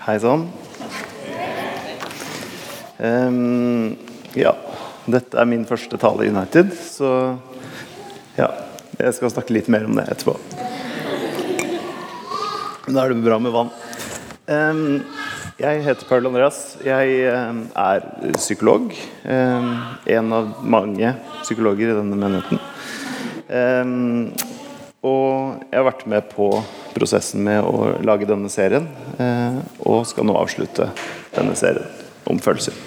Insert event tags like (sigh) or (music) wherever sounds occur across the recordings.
Hei sann. Um, ja, dette er min første tale i United, så ja, jeg skal snakke litt mer om det etterpå. Da er det bra med vann. Um, jeg heter Paul Andreas. Jeg er psykolog. En av mange psykologer i denne menigheten. Og jeg har vært med på prosessen med å lage denne serien, eh, og skal nå avslutte denne serien om følelser.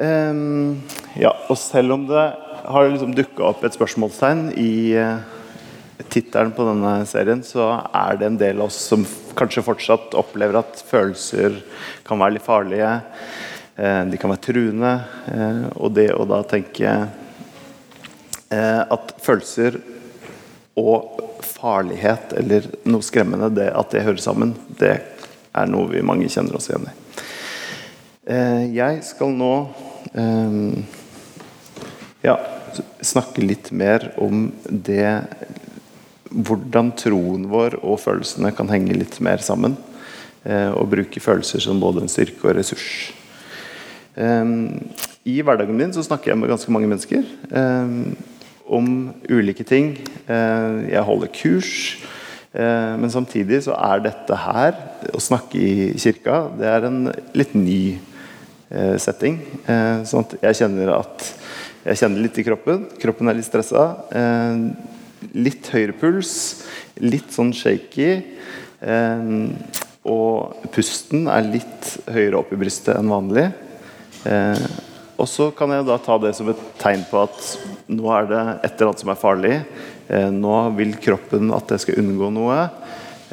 Ja, og selv om det har liksom dukka opp et spørsmålstegn i uh, tittelen på denne serien, så er det en del av oss som kanskje fortsatt opplever at følelser kan være litt farlige. eh, de kan være truende. eh, og det å da tenke eh, at følelser og farlighet eller noe skremmende, det at det hører sammen, det er noe vi mange kjenner oss igjen i. Eh, jeg skal nå eh, ja, snakke litt mer om det Hvordan troen vår og følelsene kan henge litt mer sammen. Eh, og bruke følelser som både en styrke og ressurs. I hverdagen min så snakker jeg med ganske mange mennesker. Om ulike ting. Eh, jeg holder kurs. Eh, men samtidig så er dette her, å snakke i kirka, det er en litt ny eh, setting. Sånn at jeg kjenner at jeg kjenner litt i kroppen. Kroppen er litt stressa. Litt høyere puls. Litt sånn shaky. Og pusten er litt høyere opp i brystet enn vanlig. Og så kan jeg da ta det som et tegn på at nå er det et eller annet som er farlig. Eh, nå vil kroppen at jeg skal unngå noe.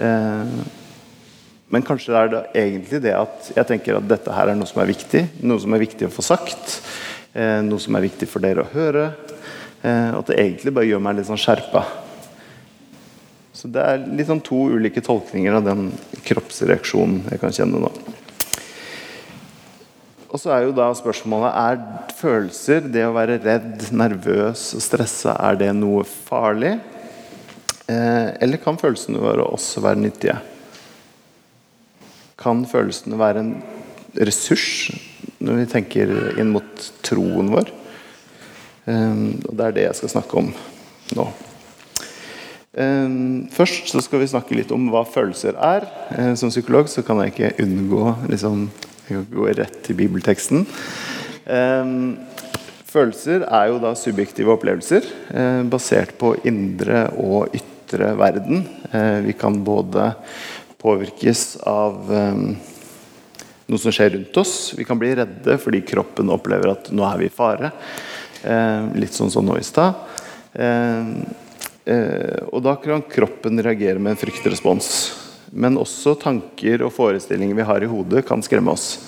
Eh, men kanskje er det egentlig det at jeg tenker at dette her er noe som er viktig. Noe som er viktig å få sagt. Eh, noe som er viktig for dere å høre. Eh, at det egentlig bare gjør meg litt sånn skjerpa. Så det er litt sånn to ulike tolkninger av den kroppsreaksjonen jeg kan kjenne nå. Og så er jo da spørsmålet Er følelser, det å være redd, nervøs og stressa, er det noe farlig? Eh, eller kan følelsene våre også være nyttige? Kan følelsene være en ressurs når vi tenker inn mot troen vår? Eh, og Det er det jeg skal snakke om nå. Eh, først så skal vi snakke litt om hva følelser er. Som psykolog så kan jeg ikke unngå liksom, jeg går rett til bibelteksten. Følelser er jo da subjektive opplevelser eh, basert på indre og ytre verden. Eh, vi kan både påvirkes av noe som skjer rundt oss. Vi kan bli redde fordi kroppen opplever at nå er vi i fare. Ehm, litt sånn som nå i stad. Eh, og da kan kroppen reagere med en fryktrespons. Men også tanker og forestillinger vi har i hodet, kan skremme oss.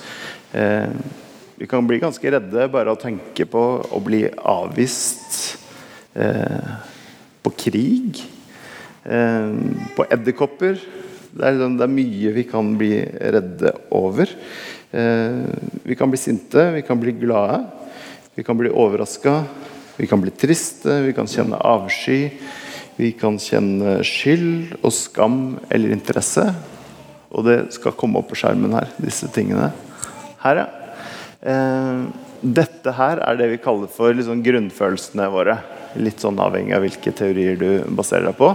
Eh, vi kan bli ganske redde bare av å tenke på å bli avvist. Eh, på krig. Eh, på edderkopper. Det er, liksom, det er, mye vi kan bli redde over. Eh, vi kan bli sinte, vi kan bli glade. Vi kan bli overraska. Vi kan bli triste, vi kan kjenne avsky. Vi kan kjenne skyld og skam eller interesse. Og det skal komme opp på skjermen her, disse tingene. Her, ja. Eh, dette her er det vi kaller for liksom grunnfølelsene våre. Litt sånn avhengig av hvilke teorier du baserer deg på.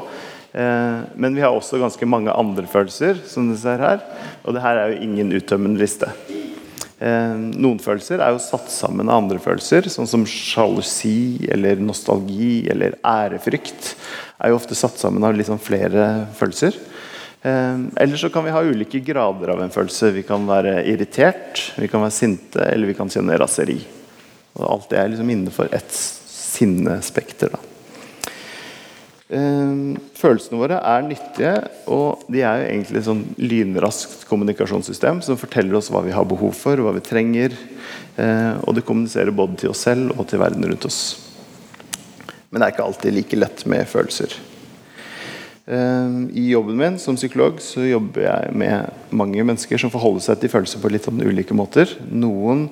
Eh, men vi har også ganske mange andre følelser, som du ser her. Og det her er jo ingen uttømmende liste. Eh, noen følelser er jo satt sammen av andre følelser, sånn som sjalusi eller nostalgi eller ærefrykt er jo ofte satt sammen av liksom flere følelser. Eh, eller så kan vi ha ulike grader av en følelse. Vi kan være irritert, vi kan være sinte, eller vi kan kjenne raseri. Og alt det er liksom innenfor ett sinnespekter. da. Eh, følelsene våre er nyttige, og de er jo egentlig et sånn lynraskt kommunikasjonssystem som forteller oss hva vi har behov for, hva vi trenger. Eh, og det kommuniserer både til oss selv og til verden rundt oss. Men det er ikke alltid like lett med følelser. I jobben min som psykolog så jobber jeg med mange mennesker som forholder seg til følelser på litt sånn ulike måter. Noen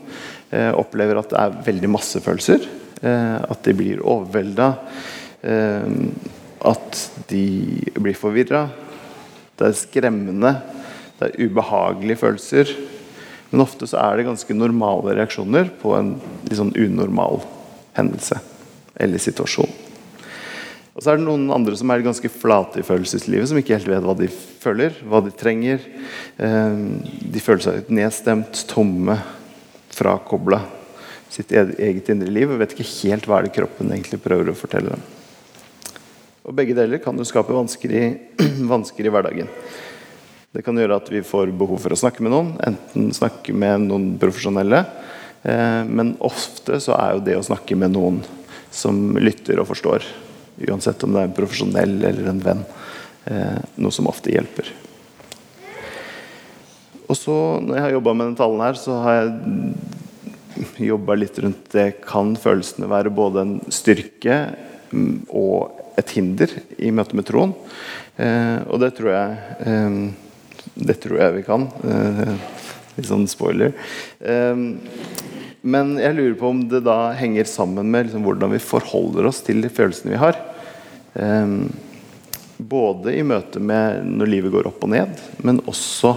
eh, opplever at det er veldig masse følelser. Eh, at de blir overvelda. Eh, at de blir forvirra. Det er skremmende. Det er ubehagelige følelser. Men ofte så er det ganske normale reaksjoner på en litt sånn unormal hendelse eller situasjon. Og så er det noen andre som er ganske flate i følelseslivet, som ikke helt vet hva de føler, hva de trenger. Eh, de føler seg nedstemt, tomme, frakobla sitt eget indre liv og vet ikke helt hva er det kroppen egentlig prøver å fortelle dem. Og Begge deler kan jo skape (clears throat) vansker i, hverdagen. Det kan gjøre at vi får behov for å snakke med noen, enten snakke med noen profesjonelle. Eh, men ofte så er jo det å snakke med noen som lytter og forstår, uansett om det er en profesjonell eller en venn, eh, noe som ofte hjelper. Og så, Når jeg har jobba med den talen her, så har jeg jobba litt rundt det kan følelsene være både en styrke mm, og et hinder i møte med troen. Eh, og det tror jeg eh, Det tror jeg vi kan. Eh, litt sånn spoiler. Men jeg lurer på om det da henger sammen med liksom, hvordan vi forholder oss til de følelsene vi har. Både i møte med når livet går opp og ned, men også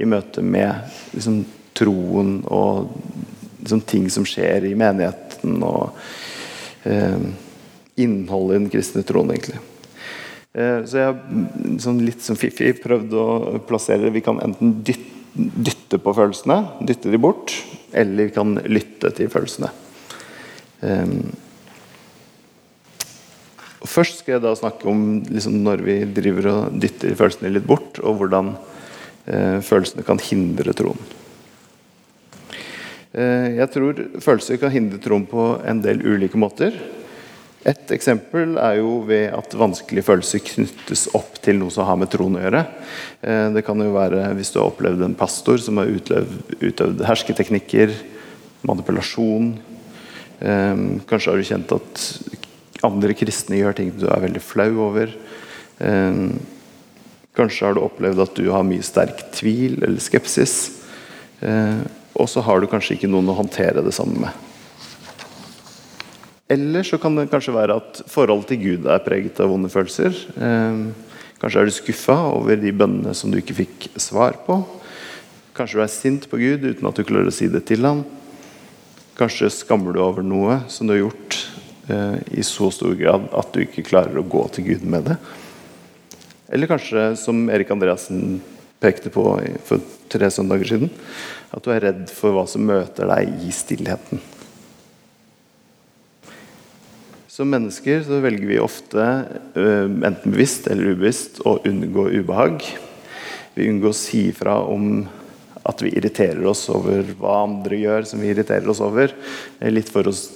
i møte med liksom, troen og liksom, ting som skjer i menigheten. og eh, innholdet i den kristne troen, egentlig. Eh, så jeg har sånn litt som Fifi prøvd å plassere. Vi kan enten dytte, på følelsene, dytte de bort, eller vi kan lytte til følelsene. Um, først skal jeg da snakke om liksom, når vi driver og dytter følelsene litt bort, og hvordan uh, følelsene kan hindre troen. Uh, jeg tror følelser kan hindre troen på en del ulike måter. Et eksempel er jo ved at vanskelige følelser knyttes opp til noe som har med troen å gjøre. Eh, det kan jo være hvis du har opplevd en pastor som har utøvd, hersketeknikker, manipulasjon. Eh, kanskje har du kjent at andre kristne gjør ting du er veldig flau over. Eh, kanskje har du opplevd at du har mye sterk tvil eller skepsis. Og så har du kanskje ikke noen å håndtere det sammen med. Eller så kan det kanskje være at forholdet til Gud er preget av vonde følelser. Eh, kanskje er du skuffa over de bønnene som du ikke fikk svar på. Kanskje du er sint på Gud uten at du klarer å si det til ham. Kanskje skammer du over noe som du har gjort eh, i så stor grad at du ikke klarer å gå til Gud med det. Eller kanskje, som Erik Andreassen pekte på for tre søndager siden, at du er redd for hva som møter deg i stillheten. Som mennesker så velger vi ofte, eh, enten bevisst eller ubevisst, å unngå ubehag. Vi unngår å si fra om at vi irriterer oss over hva andre gjør som vi irriterer oss over. Litt for oss,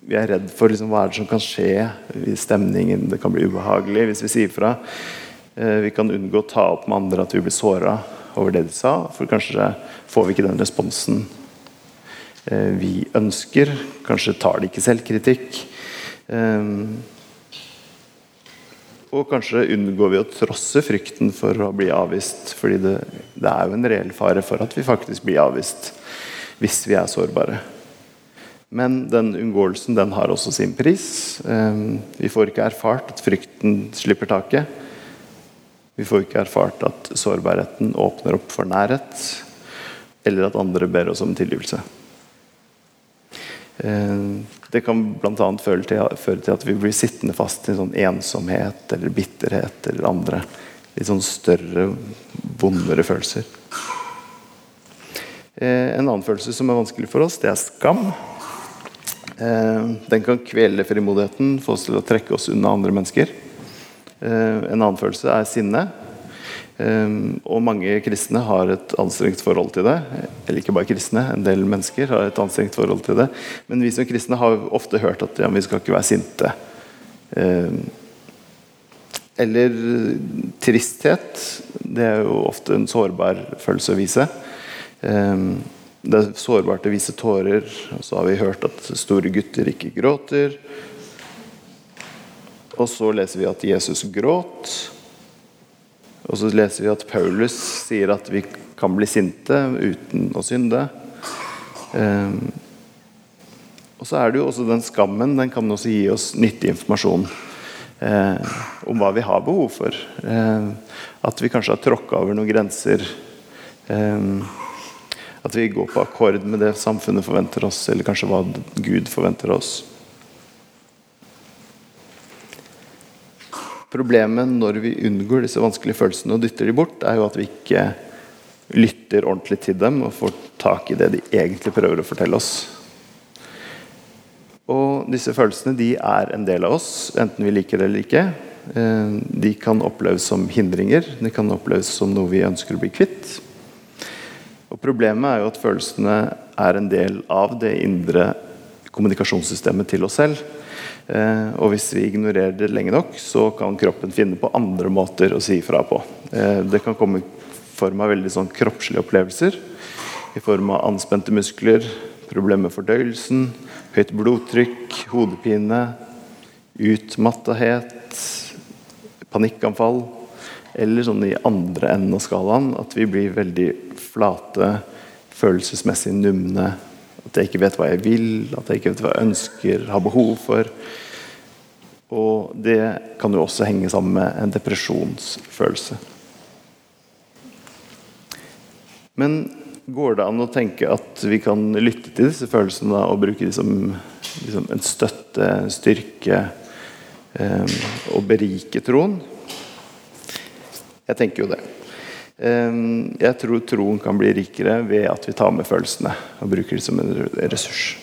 vi er redd for liksom, hva er det som kan skje i stemningen. Det kan bli ubehagelig hvis vi sier fra. Eh, vi kan unngå å ta opp med andre at vi blir såra over det de sa, for kanskje får vi ikke den responsen eh, vi ønsker. Kanskje tar de ikke selvkritikk. Um, og kanskje unngår vi å trosse frykten for å bli avvist. fordi det, det, er jo en reell fare for at vi faktisk blir avvist hvis vi er sårbare. Men den unngåelsen den har også sin pris. Um, vi får ikke erfart at frykten slipper taket. Vi får ikke erfart at sårbarheten åpner opp for nærhet, eller at andre ber oss om tilgivelse. Uh, det kan bl.a. Føre, føre til at vi blir sittende fast i sånn ensomhet eller bitterhet eller andre litt sånn større, vondere følelser. Eh, en annen følelse som er vanskelig for oss, det er skam. Eh, den kan kvele frimodigheten, få oss til å trekke oss unna andre mennesker. Eh, en annen følelse er sinne. Um, og mange kristne har et anstrengt forhold til det. Eller ikke bare kristne, en del mennesker har et anstrengt forhold til det. Men vi som kristne har ofte hørt at ja, vi skal ikke være sinte. Um, eller tristhet. Det er jo ofte en sårbar følelse å vise. Um, det er sårbart å vise tårer. Og så har vi hørt at store gutter ikke gråter. Og så leser vi at Jesus gråt. Og så leser vi at Paulus sier at vi kan bli sinte uten å synde. Um, og så er det jo også den skammen. Den kan også gi oss nyttig informasjon eh, om hva vi har behov for. Eh, at vi kanskje har tråkka over noen grenser Eh, at vi går på akkord med det samfunnet forventer oss, eller kanskje hva Gud forventer oss. Problemet når vi unngår disse vanskelige følelsene og dytter de bort, er jo at vi ikke lytter ordentlig til dem og får tak i det de egentlig prøver å fortelle oss. Og disse følelsene de er en del av oss, enten vi liker det eller ikke. Eh, de kan oppleves som hindringer, de kan oppleves som noe vi ønsker å bli kvitt. Og Problemet er jo at følelsene er en del av det indre kommunikasjonssystemet til oss selv. Eh, og hvis vi ignorerer det lenge nok, så kan kroppen finne på andre måter å si ifra på. Eh, det kan komme i form av veldig sånn kroppslige opplevelser. I form av anspente muskler, problemer med fordøyelsen, høyt blodtrykk, hodepine, utmattethet, panikkanfall. Eller sånn i andre enden av skalaen at vi blir veldig flate, følelsesmessig numne at jeg ikke vet hva jeg vil, at jeg ikke vet hva jeg ønsker, har behov for. Og det kan jo også henge sammen med en depresjonsfølelse. Men går det an å tenke at vi kan lytte til disse følelsene og bruke dem som liksom, en støtte, en styrke, eh, og berike troen? Jeg tenker jo det. Ehm, jeg tror troen kan bli rikere ved at vi tar med følelsene og bruker dem som en ressurs.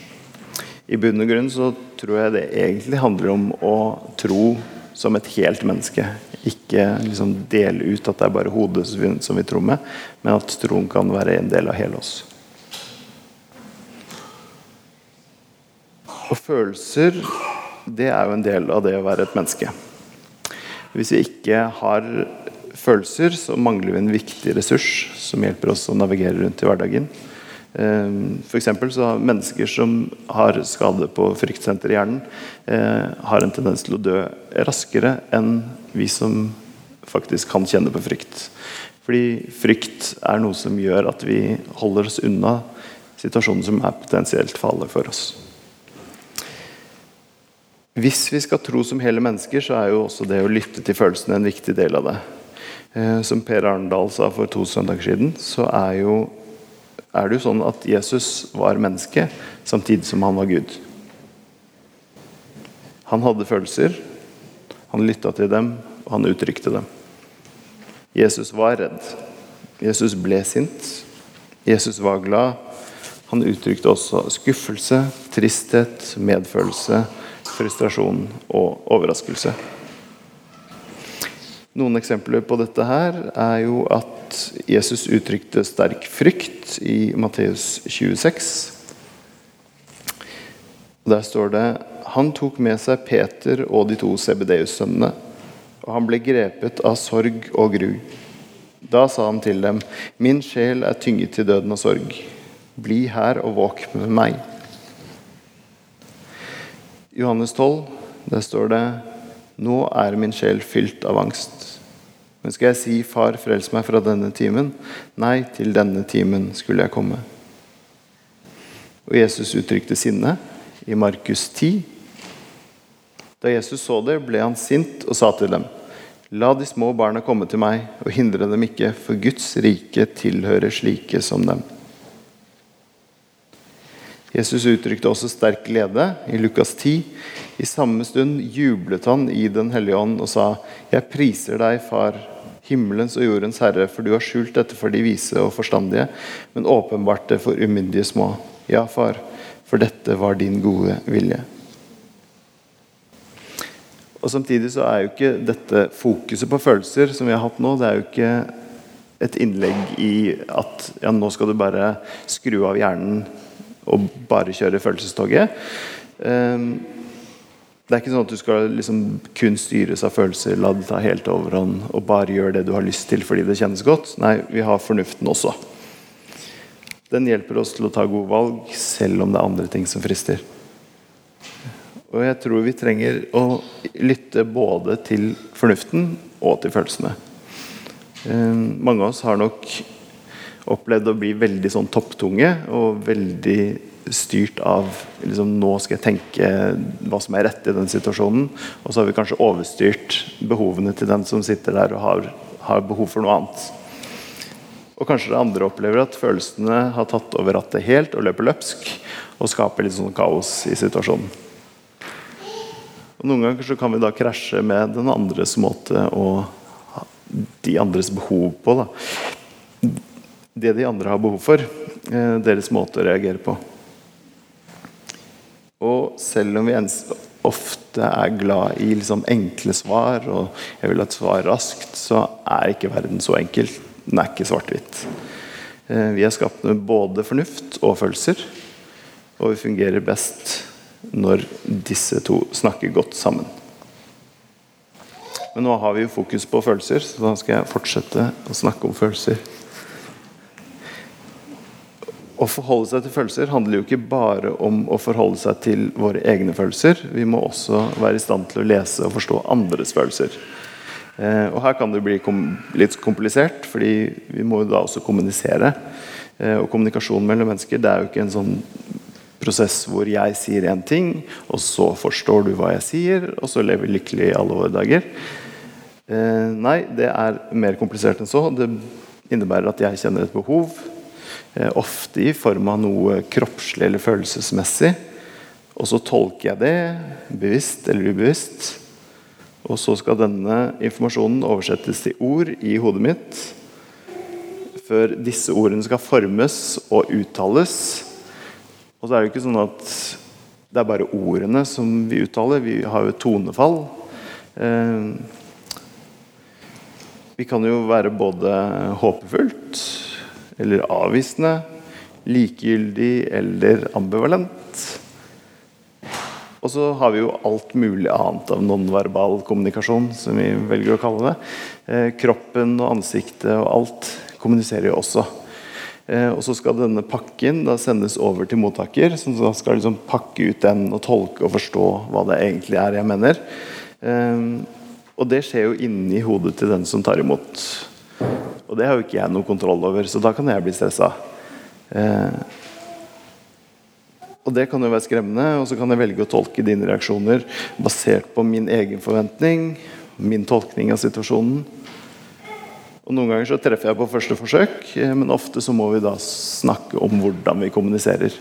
I bunn og grunn så tror jeg det egentlig handler om å tro som et helt menneske. Ikke liksom dele ut at det er bare hodet som vi tror med, men at troen kan være en del av hele oss. Og følelser, det er jo en del av det å være et menneske. Hvis vi ikke har følelser, så mangler vi en viktig ressurs som hjelper oss å navigere rundt i hverdagen. for F.eks. så har mennesker som har skade på fryktsenter i hjernen, eh, har en tendens til å dø raskere enn vi som faktisk kan kjenne på frykt. Fordi frykt er noe som gjør at vi holder oss unna situasjoner som er potensielt farlige for oss. Hvis vi skal tro som hele mennesker, så er jo også det å lytte til følelsene en viktig del av det. Eh, som Per Arendal sa for to søndager siden, så er, jo, er det jo sånn at Jesus var menneske samtidig som han var Gud. Han hadde følelser, han lytta til dem, og han uttrykte dem. Jesus var redd. Jesus ble sint. Jesus var glad. Han uttrykte også skuffelse, tristhet, medfølelse, frustrasjon og overraskelse. Noen eksempler på dette her er jo at Jesus uttrykte sterk frykt i Matteus 26. Der står det han tok med seg Peter og de to CBDU-sønnene, og han ble grepet av sorg og gru. Da sa han til dem, min sjel er tynget til døden av sorg. Bli her og våk med meg. Johannes 12, der står det nå er min sjel fylt av angst. Men skal jeg si, Far, frels meg fra denne timen? Nei, til denne timen skulle jeg komme. Og Jesus uttrykte sinne i Markus 10. Da Jesus så det, ble han sint og sa til dem.: La de små barna komme til meg, og hindre dem ikke, for Guds rike tilhører slike som dem. Jesus uttrykte også sterk glede i Lukas 10. I samme stund jublet han i Den hellige ånd og sa, Jeg priser deg, Far, himmelens og jordens herre, for du har skjult dette for de vise og forstandige, men åpenbart det for umyndige små. Ja, Far, for dette var din gode vilje. Og Samtidig så er jo ikke dette fokuset på følelser som vi har hatt nå, det er jo ikke et innlegg i at ja, nå skal du bare skru av hjernen og bare kjøre følelsestoget. Um, det er ikke sånn at du skal liksom kun styres av følelser, la det ta helt overhånd og bare gjøre det du har lyst til fordi det kjennes godt. Nei, vi har fornuften også. Den hjelper oss til å ta gode valg, selv om det er andre ting som frister. Og jeg tror vi trenger å lytte både til fornuften og til følelsene. Um, mange av oss har nok opplevd å bli veldig sånn topptunge og veldig styrt av liksom, Nå skal jeg tenke hva som er rett i den situasjonen. Og så har vi kanskje overstyrt behovene til den som sitter der og har, har behov for noe annet. Og kanskje det andre opplever at følelsene har tatt over rattet helt og løper løpsk og skaper litt sånn kaos i situasjonen. Og Noen ganger så kan vi da krasje med den andres måte og de andres behov på. Da. Det de andre har behov for. Eh, deres måte å reagere på. Og selv om vi ofte er glad i liksom enkle svar, og jeg vil ha et svar raskt, så er ikke verden så enkel. Den er ikke svart-hvitt. Eh, vi er skapt med både fornuft og følelser, og vi fungerer best når disse to snakker godt sammen. Men nå har vi jo fokus på følelser, så da skal jeg fortsette å snakke om følelser. Å forholde seg til følelser handler jo ikke bare om å forholde seg til våre egne følelser. Vi må også være i stand til å lese og forstå andres følelser. Eh, og Her kan det bli litt komplisert, fordi vi må jo da også kommunisere. Eh, og kommunikasjon mellom mennesker det er jo ikke en sånn prosess hvor jeg sier én ting, og så forstår du hva jeg sier, og så lever vi lykkelig i alle våre dager. Eh, nei, det er mer komplisert enn så. Det innebærer at jeg kjenner et behov Eh, ofte i form av noe kroppslig eller følelsesmessig. Og så tolker jeg det, bevisst eller ubevisst. Og så skal denne informasjonen oversettes til ord i hodet mitt. Før disse ordene skal formes og uttales. Og så er det ikke sånn at det er bare ordene som vi uttaler. Vi har jo et tonefall. Eh, vi kan jo være både håpefullt eller avvisende, likegyldig eller ambivalent. Og så har vi jo alt mulig annet av nonverbal kommunikasjon, som vi velger å kalle det. Eh, kroppen og ansiktet og alt kommuniserer jo også. Eh, og så skal denne pakken da sendes over til mottaker, som da skal liksom pakke ut den og tolke og forstå hva det egentlig er jeg mener. Eh, og det skjer jo inni hodet til den som tar imot. Og det har jo ikke jeg noe kontroll over, så da kan jeg bli stressa. Eh, og det kan jo være skremmende, og så kan jeg velge å tolke dine reaksjoner basert på min egen forventning, min tolkning av situasjonen. Og Noen ganger så treffer jeg på første forsøk, eh, men ofte så må vi da snakke om hvordan vi kommuniserer.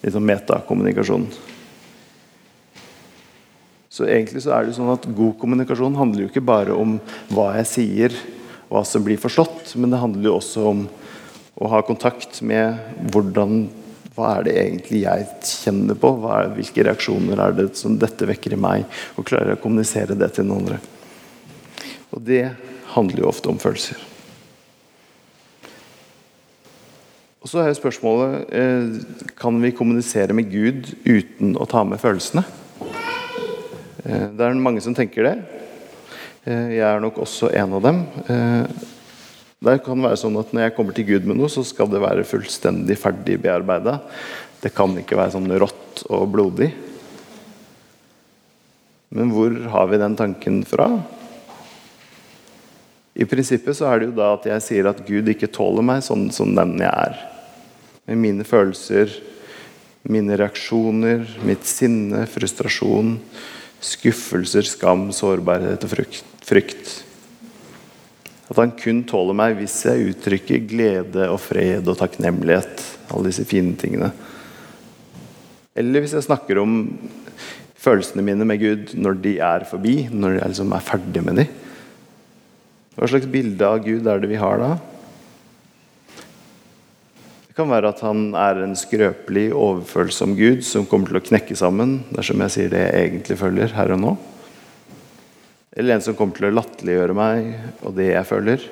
Litt sånn metakommunikasjon. Så egentlig så er det sånn at God kommunikasjon handler jo ikke bare om hva jeg sier, hva som blir forstått, men det handler jo også om å ha kontakt med hvordan hva er det egentlig jeg kjenner på? Er, hvilke reaksjoner er det som dette vekker i meg? Og klarer å kommunisere det til noen andre? Og det handler jo ofte om følelser. Og så er jo spørsmålet eh, Kan vi kommunisere med Gud uten å ta med følelsene? Eh, det er mange som tenker det. Eh, jeg er nok også en av dem. Eh, det kan være sånn at Når jeg kommer til Gud med noe, så skal det være fullstendig ferdig bearbeida. Det kan ikke være sånn rått og blodig. Men hvor har vi den tanken fra? I prinsippet så er det jo da at jeg sier at Gud ikke tåler meg sånn som den jeg er. Med mine følelser, mine reaksjoner, mitt sinne, frustrasjon, skuffelser, skam, sårbarhet og frykt. At han kun tåler meg hvis jeg uttrykker glede og fred og takknemlighet. Alle disse fine tingene. Eller hvis jeg snakker om følelsene mine med Gud når de er forbi, når jeg liksom er ferdig med dem. Hva slags bilde av Gud er det vi har da? Det kan være at han er en skrøpelig, overfølsom Gud som kommer til å knekke sammen dersom jeg sier det jeg egentlig føler her og nå. Eller en som kommer til å latterliggjøre meg og det jeg føler.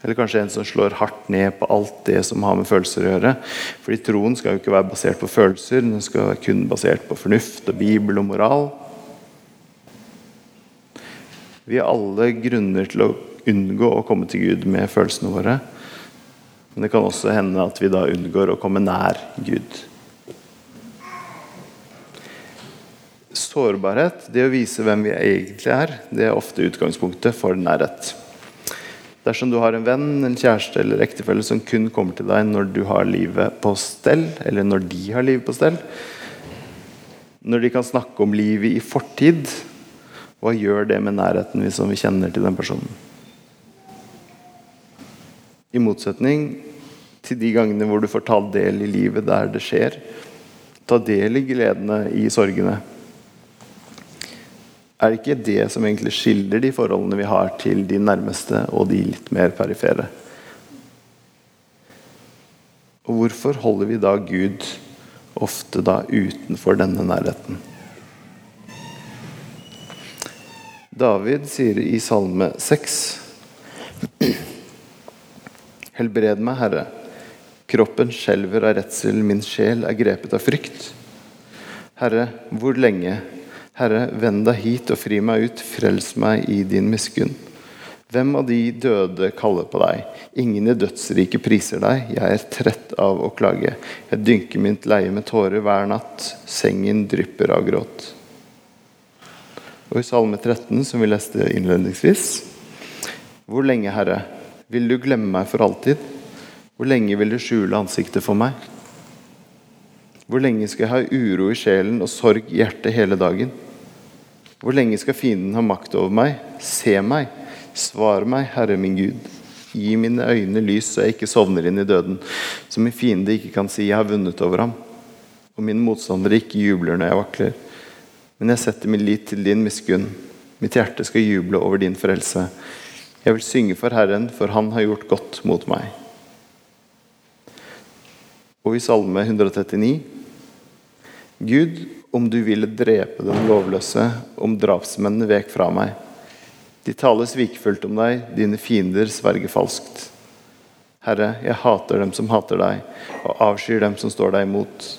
Eller kanskje en som slår hardt ned på alt det som har med følelser å gjøre. Fordi troen skal jo ikke være basert på følelser, den skal være kun basert på fornuft og bibel og moral. Vi har alle grunner til å unngå å komme til Gud med følelsene våre. Men det kan også hende at vi da unngår å komme nær Gud. Sårbarhet, det å vise hvem vi egentlig er, det er ofte utgangspunktet for nærhet. Dersom du har en venn, en kjæreste eller ektefelle som kun kommer til deg når du har livet på stell, eller når de har livet på stell, når de kan snakke om livet i fortid, hva gjør det med nærheten hvis vi kjenner til den personen? I motsetning til de gangene hvor du får ta del i livet der det skjer. Ta del i gledene, i sorgene. Er det ikke det som egentlig skiller de forholdene vi har til de nærmeste og de litt mer perifere? Og hvorfor holder vi da Gud ofte da utenfor denne nærheten? David sier i Salme 6.: (clears throat) Helbred meg, Herre. Kroppen skjelver av redsel, min sjel er grepet av frykt. Herre, hvor lenge? Herre, vend deg hit og fri meg ut, frels meg i din miskunn. Hvem av de døde kaller på deg? Ingen i dødsriket priser deg. Jeg er trett av å klage. Jeg dynker mitt leie med tårer hver natt. Sengen drypper av gråt. Og i Salme 13, som vi leste innledningsvis Hvor lenge, Herre, vil du glemme meg for alltid? Hvor lenge vil du skjule ansiktet for meg? Hvor lenge skal jeg ha uro i sjelen og sorg i hjertet hele dagen? Hvor lenge skal fienden ha makt over meg? Se meg, svar meg, Herre min Gud. Gi mine øyne lys, så jeg ikke sovner inn i døden, så min fiende ikke kan si jeg har vunnet over ham, og mine motstandere ikke jubler når jeg vakler. Men jeg setter min lit til din miskunn. Mitt hjerte skal juble over din frelse. Jeg vil synge for Herren, for Han har gjort godt mot meg. Og i Salme 139.: Gud, om du ville drepe den lovløse, om drapsmennene vek fra meg. De taler svikefullt om deg, dine fiender sverger falskt. Herre, jeg hater dem som hater deg, og avskyr dem som står deg imot.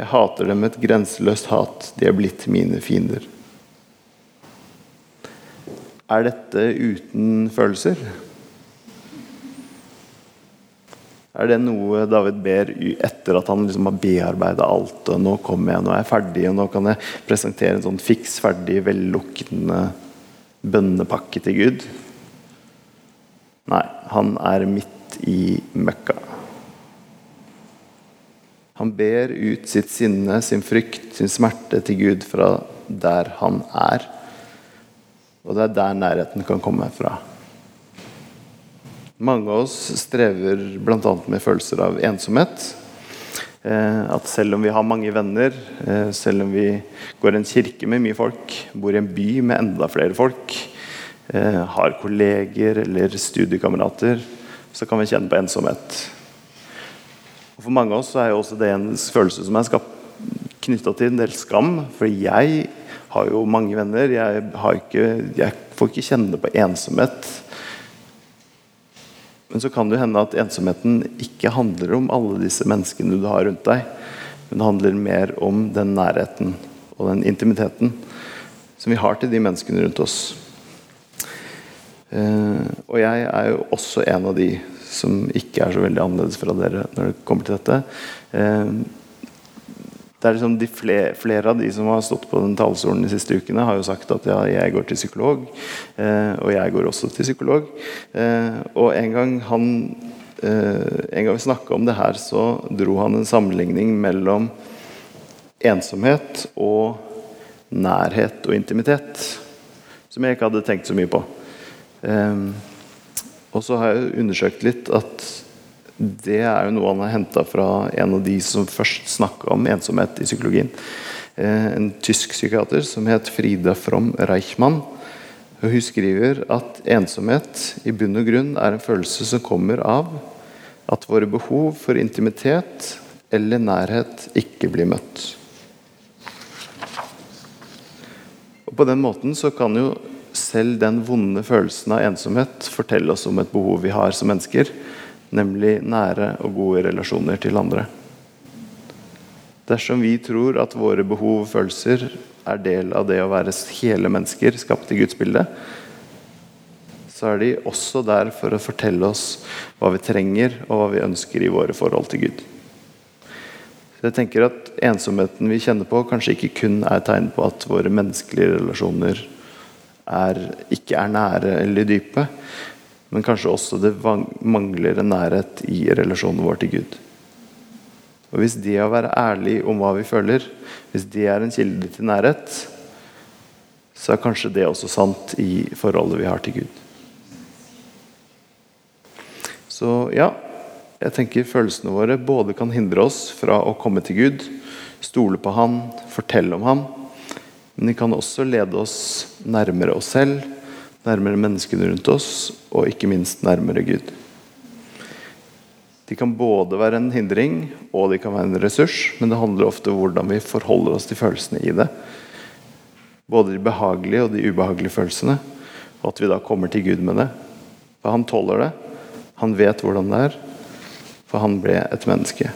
Jeg hater dem med et grenseløst hat, de er blitt mine fiender. Er dette uten følelser? Er det noe David ber etter at han liksom har bearbeida alt? og 'Nå kommer jeg, nå er jeg ferdig, og nå kan jeg presentere en sånn fiks ferdig, velluktende bønnepakke til Gud'? Nei, han er midt i møkka. Han ber ut sitt sinne, sin frykt, sin smerte til Gud fra der han er. Og det er der nærheten kan komme fra. Mange av oss strever bl.a. med følelser av ensomhet. Eh, at selv om vi har mange venner, eh, selv om vi går i en kirke med mye folk, bor i en by med enda flere folk, eh, har kolleger eller studiekamerater, så kan vi kjenne på ensomhet. Og for mange av oss er jo også det en følelse som er knytta til en del skam. For jeg har jo mange venner. Jeg, ikke, jeg får ikke kjenne på ensomhet men så kan det hende at ensomheten ikke handler om alle disse menneskene du har rundt deg. Men handler mer om den nærheten og den intimiteten som vi har til de menneskene rundt oss. Eh, og jeg er jo også en av de som ikke er så veldig annerledes fra dere når det kommer til dette. Det er liksom de flere, flere, av de som har stått på den talerstolen de siste ukene, har jo sagt at ja, jeg går til psykolog. Eh, og jeg går også til psykolog. Eh, og en gang han eh, en gang vi snakka om det her, så dro han en sammenligning mellom ensomhet og nærhet og intimitet. Som jeg ikke hadde tenkt så mye på. Eh, og så har jeg undersøkt litt at det er jo noe han har henta fra en av de som først snakka om ensomhet i psykologien. Eh, en tysk psykiater som het Frida From Reichmann. Hun skriver at ensomhet i bunn og grunn er en følelse som kommer av at våre behov for intimitet eller nærhet ikke blir møtt. Og På den måten så kan jo selv den vonde følelsen av ensomhet fortelle oss om et behov vi har som mennesker nemlig nære og gode relasjoner til andre. Dersom vi tror at våre behov og følelser er del av det å være hele mennesker skapt i Guds bilde, så er de også der for å fortelle oss hva vi trenger og hva vi ønsker i våre forhold til Gud. Så jeg tenker at Ensomheten vi kjenner på, kanskje ikke kun er tegn på at våre menneskelige relasjoner er, ikke er nære eller dype, men kanskje også det mangler en nærhet i relasjonen vår til Gud. Og Hvis det å være ærlig om hva vi føler, hvis det er en kilde til nærhet, så er kanskje det også sant i forholdet vi har til Gud. Så ja, jeg tenker følelsene våre både kan hindre oss fra å komme til Gud, stole på Han, fortelle om Han, men de kan også lede oss nærmere oss selv, nærmere menneskene rundt oss, og ikke minst nærmere Gud. De kan både være en hindring og de kan være en ressurs, men det handler ofte om hvordan vi forholder oss til følelsene i det. Både de behagelige og de ubehagelige følelsene. Og at vi da kommer til Gud med det. For han tåler det. Han vet hvordan det er. For han ble et menneske.